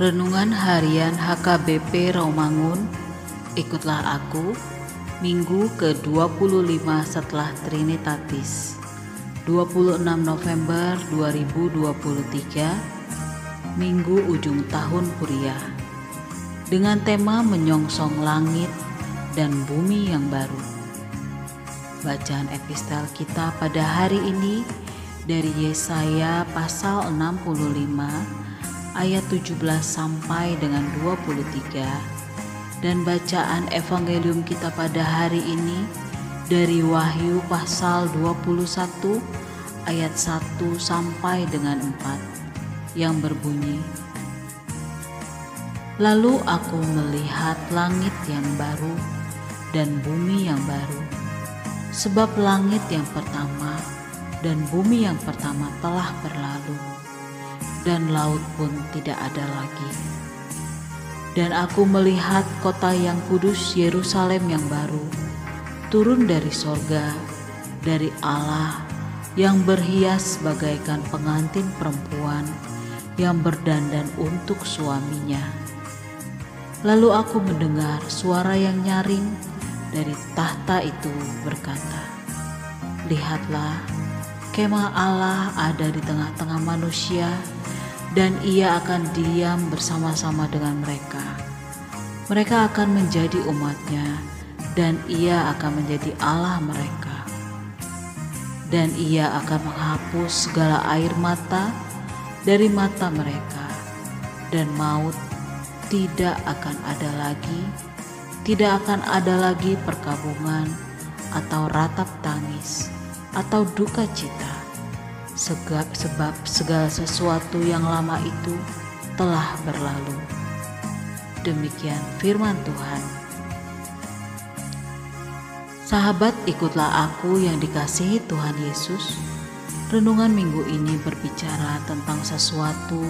Renungan Harian HKBP Romangun. Ikutlah aku Minggu ke-25 setelah Trinitatis 26 November 2023 Minggu ujung tahun Kuliah Dengan tema menyongsong langit dan bumi yang baru. Bacaan epistel kita pada hari ini dari Yesaya pasal 65 ayat 17 sampai dengan 23 dan bacaan evangelium kita pada hari ini dari Wahyu pasal 21 ayat 1 sampai dengan 4 yang berbunyi Lalu aku melihat langit yang baru dan bumi yang baru sebab langit yang pertama dan bumi yang pertama telah berlalu dan laut pun tidak ada lagi. Dan aku melihat kota yang kudus Yerusalem yang baru turun dari sorga, dari Allah yang berhias bagaikan pengantin perempuan yang berdandan untuk suaminya. Lalu aku mendengar suara yang nyaring dari tahta itu berkata, Lihatlah, kemah Allah ada di tengah-tengah manusia dan ia akan diam bersama-sama dengan mereka. Mereka akan menjadi umatnya dan ia akan menjadi Allah mereka. Dan ia akan menghapus segala air mata dari mata mereka dan maut tidak akan ada lagi, tidak akan ada lagi perkabungan atau ratap tangis atau duka cita sebab segala sesuatu yang lama itu telah berlalu. Demikian firman Tuhan. Sahabat, ikutlah aku yang dikasihi Tuhan Yesus. Renungan minggu ini berbicara tentang sesuatu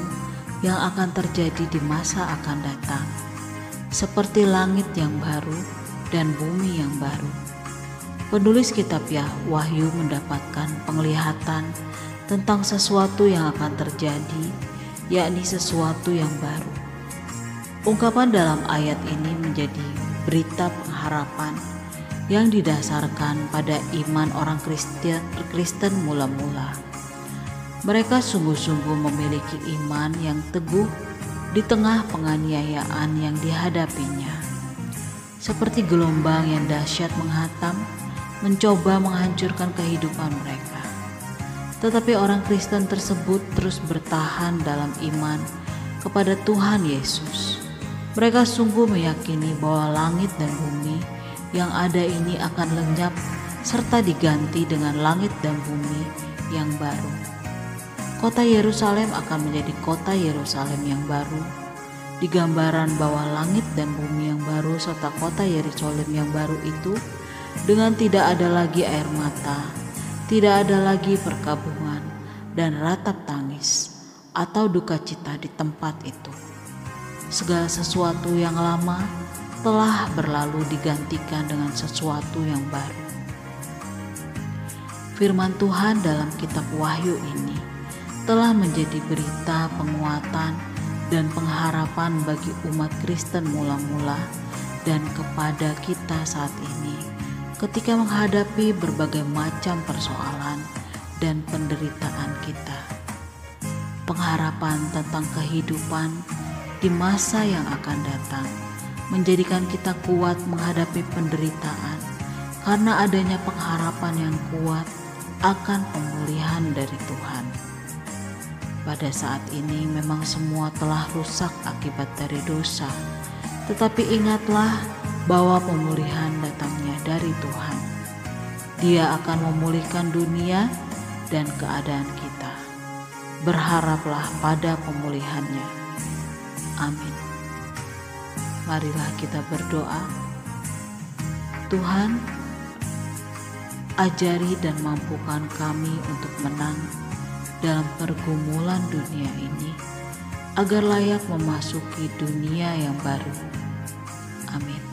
yang akan terjadi di masa akan datang, seperti langit yang baru dan bumi yang baru. Penulis kitab Yah Wahyu mendapatkan penglihatan tentang sesuatu yang akan terjadi, yakni sesuatu yang baru. Ungkapan dalam ayat ini menjadi berita pengharapan yang didasarkan pada iman orang Kristen, Kristen mula-mula. Mereka sungguh-sungguh memiliki iman yang teguh di tengah penganiayaan yang dihadapinya. Seperti gelombang yang dahsyat menghatam, mencoba menghancurkan kehidupan mereka. Tetapi orang Kristen tersebut terus bertahan dalam iman kepada Tuhan Yesus. Mereka sungguh meyakini bahwa langit dan bumi yang ada ini akan lenyap serta diganti dengan langit dan bumi yang baru. Kota Yerusalem akan menjadi kota Yerusalem yang baru. Di gambaran bahwa langit dan bumi yang baru serta kota Yerusalem yang baru itu dengan tidak ada lagi air mata, tidak ada lagi perkabungan dan ratap tangis atau duka cita di tempat itu. Segala sesuatu yang lama telah berlalu digantikan dengan sesuatu yang baru. Firman Tuhan dalam kitab Wahyu ini telah menjadi berita penguatan dan pengharapan bagi umat Kristen mula-mula dan kepada kita saat ini ketika menghadapi berbagai macam persoalan dan penderitaan kita. Pengharapan tentang kehidupan di masa yang akan datang menjadikan kita kuat menghadapi penderitaan karena adanya pengharapan yang kuat akan pemulihan dari Tuhan. Pada saat ini memang semua telah rusak akibat dari dosa, tetapi ingatlah bahwa pemulihan datangnya dari Tuhan. Dia akan memulihkan dunia dan keadaan kita. Berharaplah pada pemulihannya. Amin. Marilah kita berdoa. Tuhan, ajari dan mampukan kami untuk menang dalam pergumulan dunia ini agar layak memasuki dunia yang baru. Amin.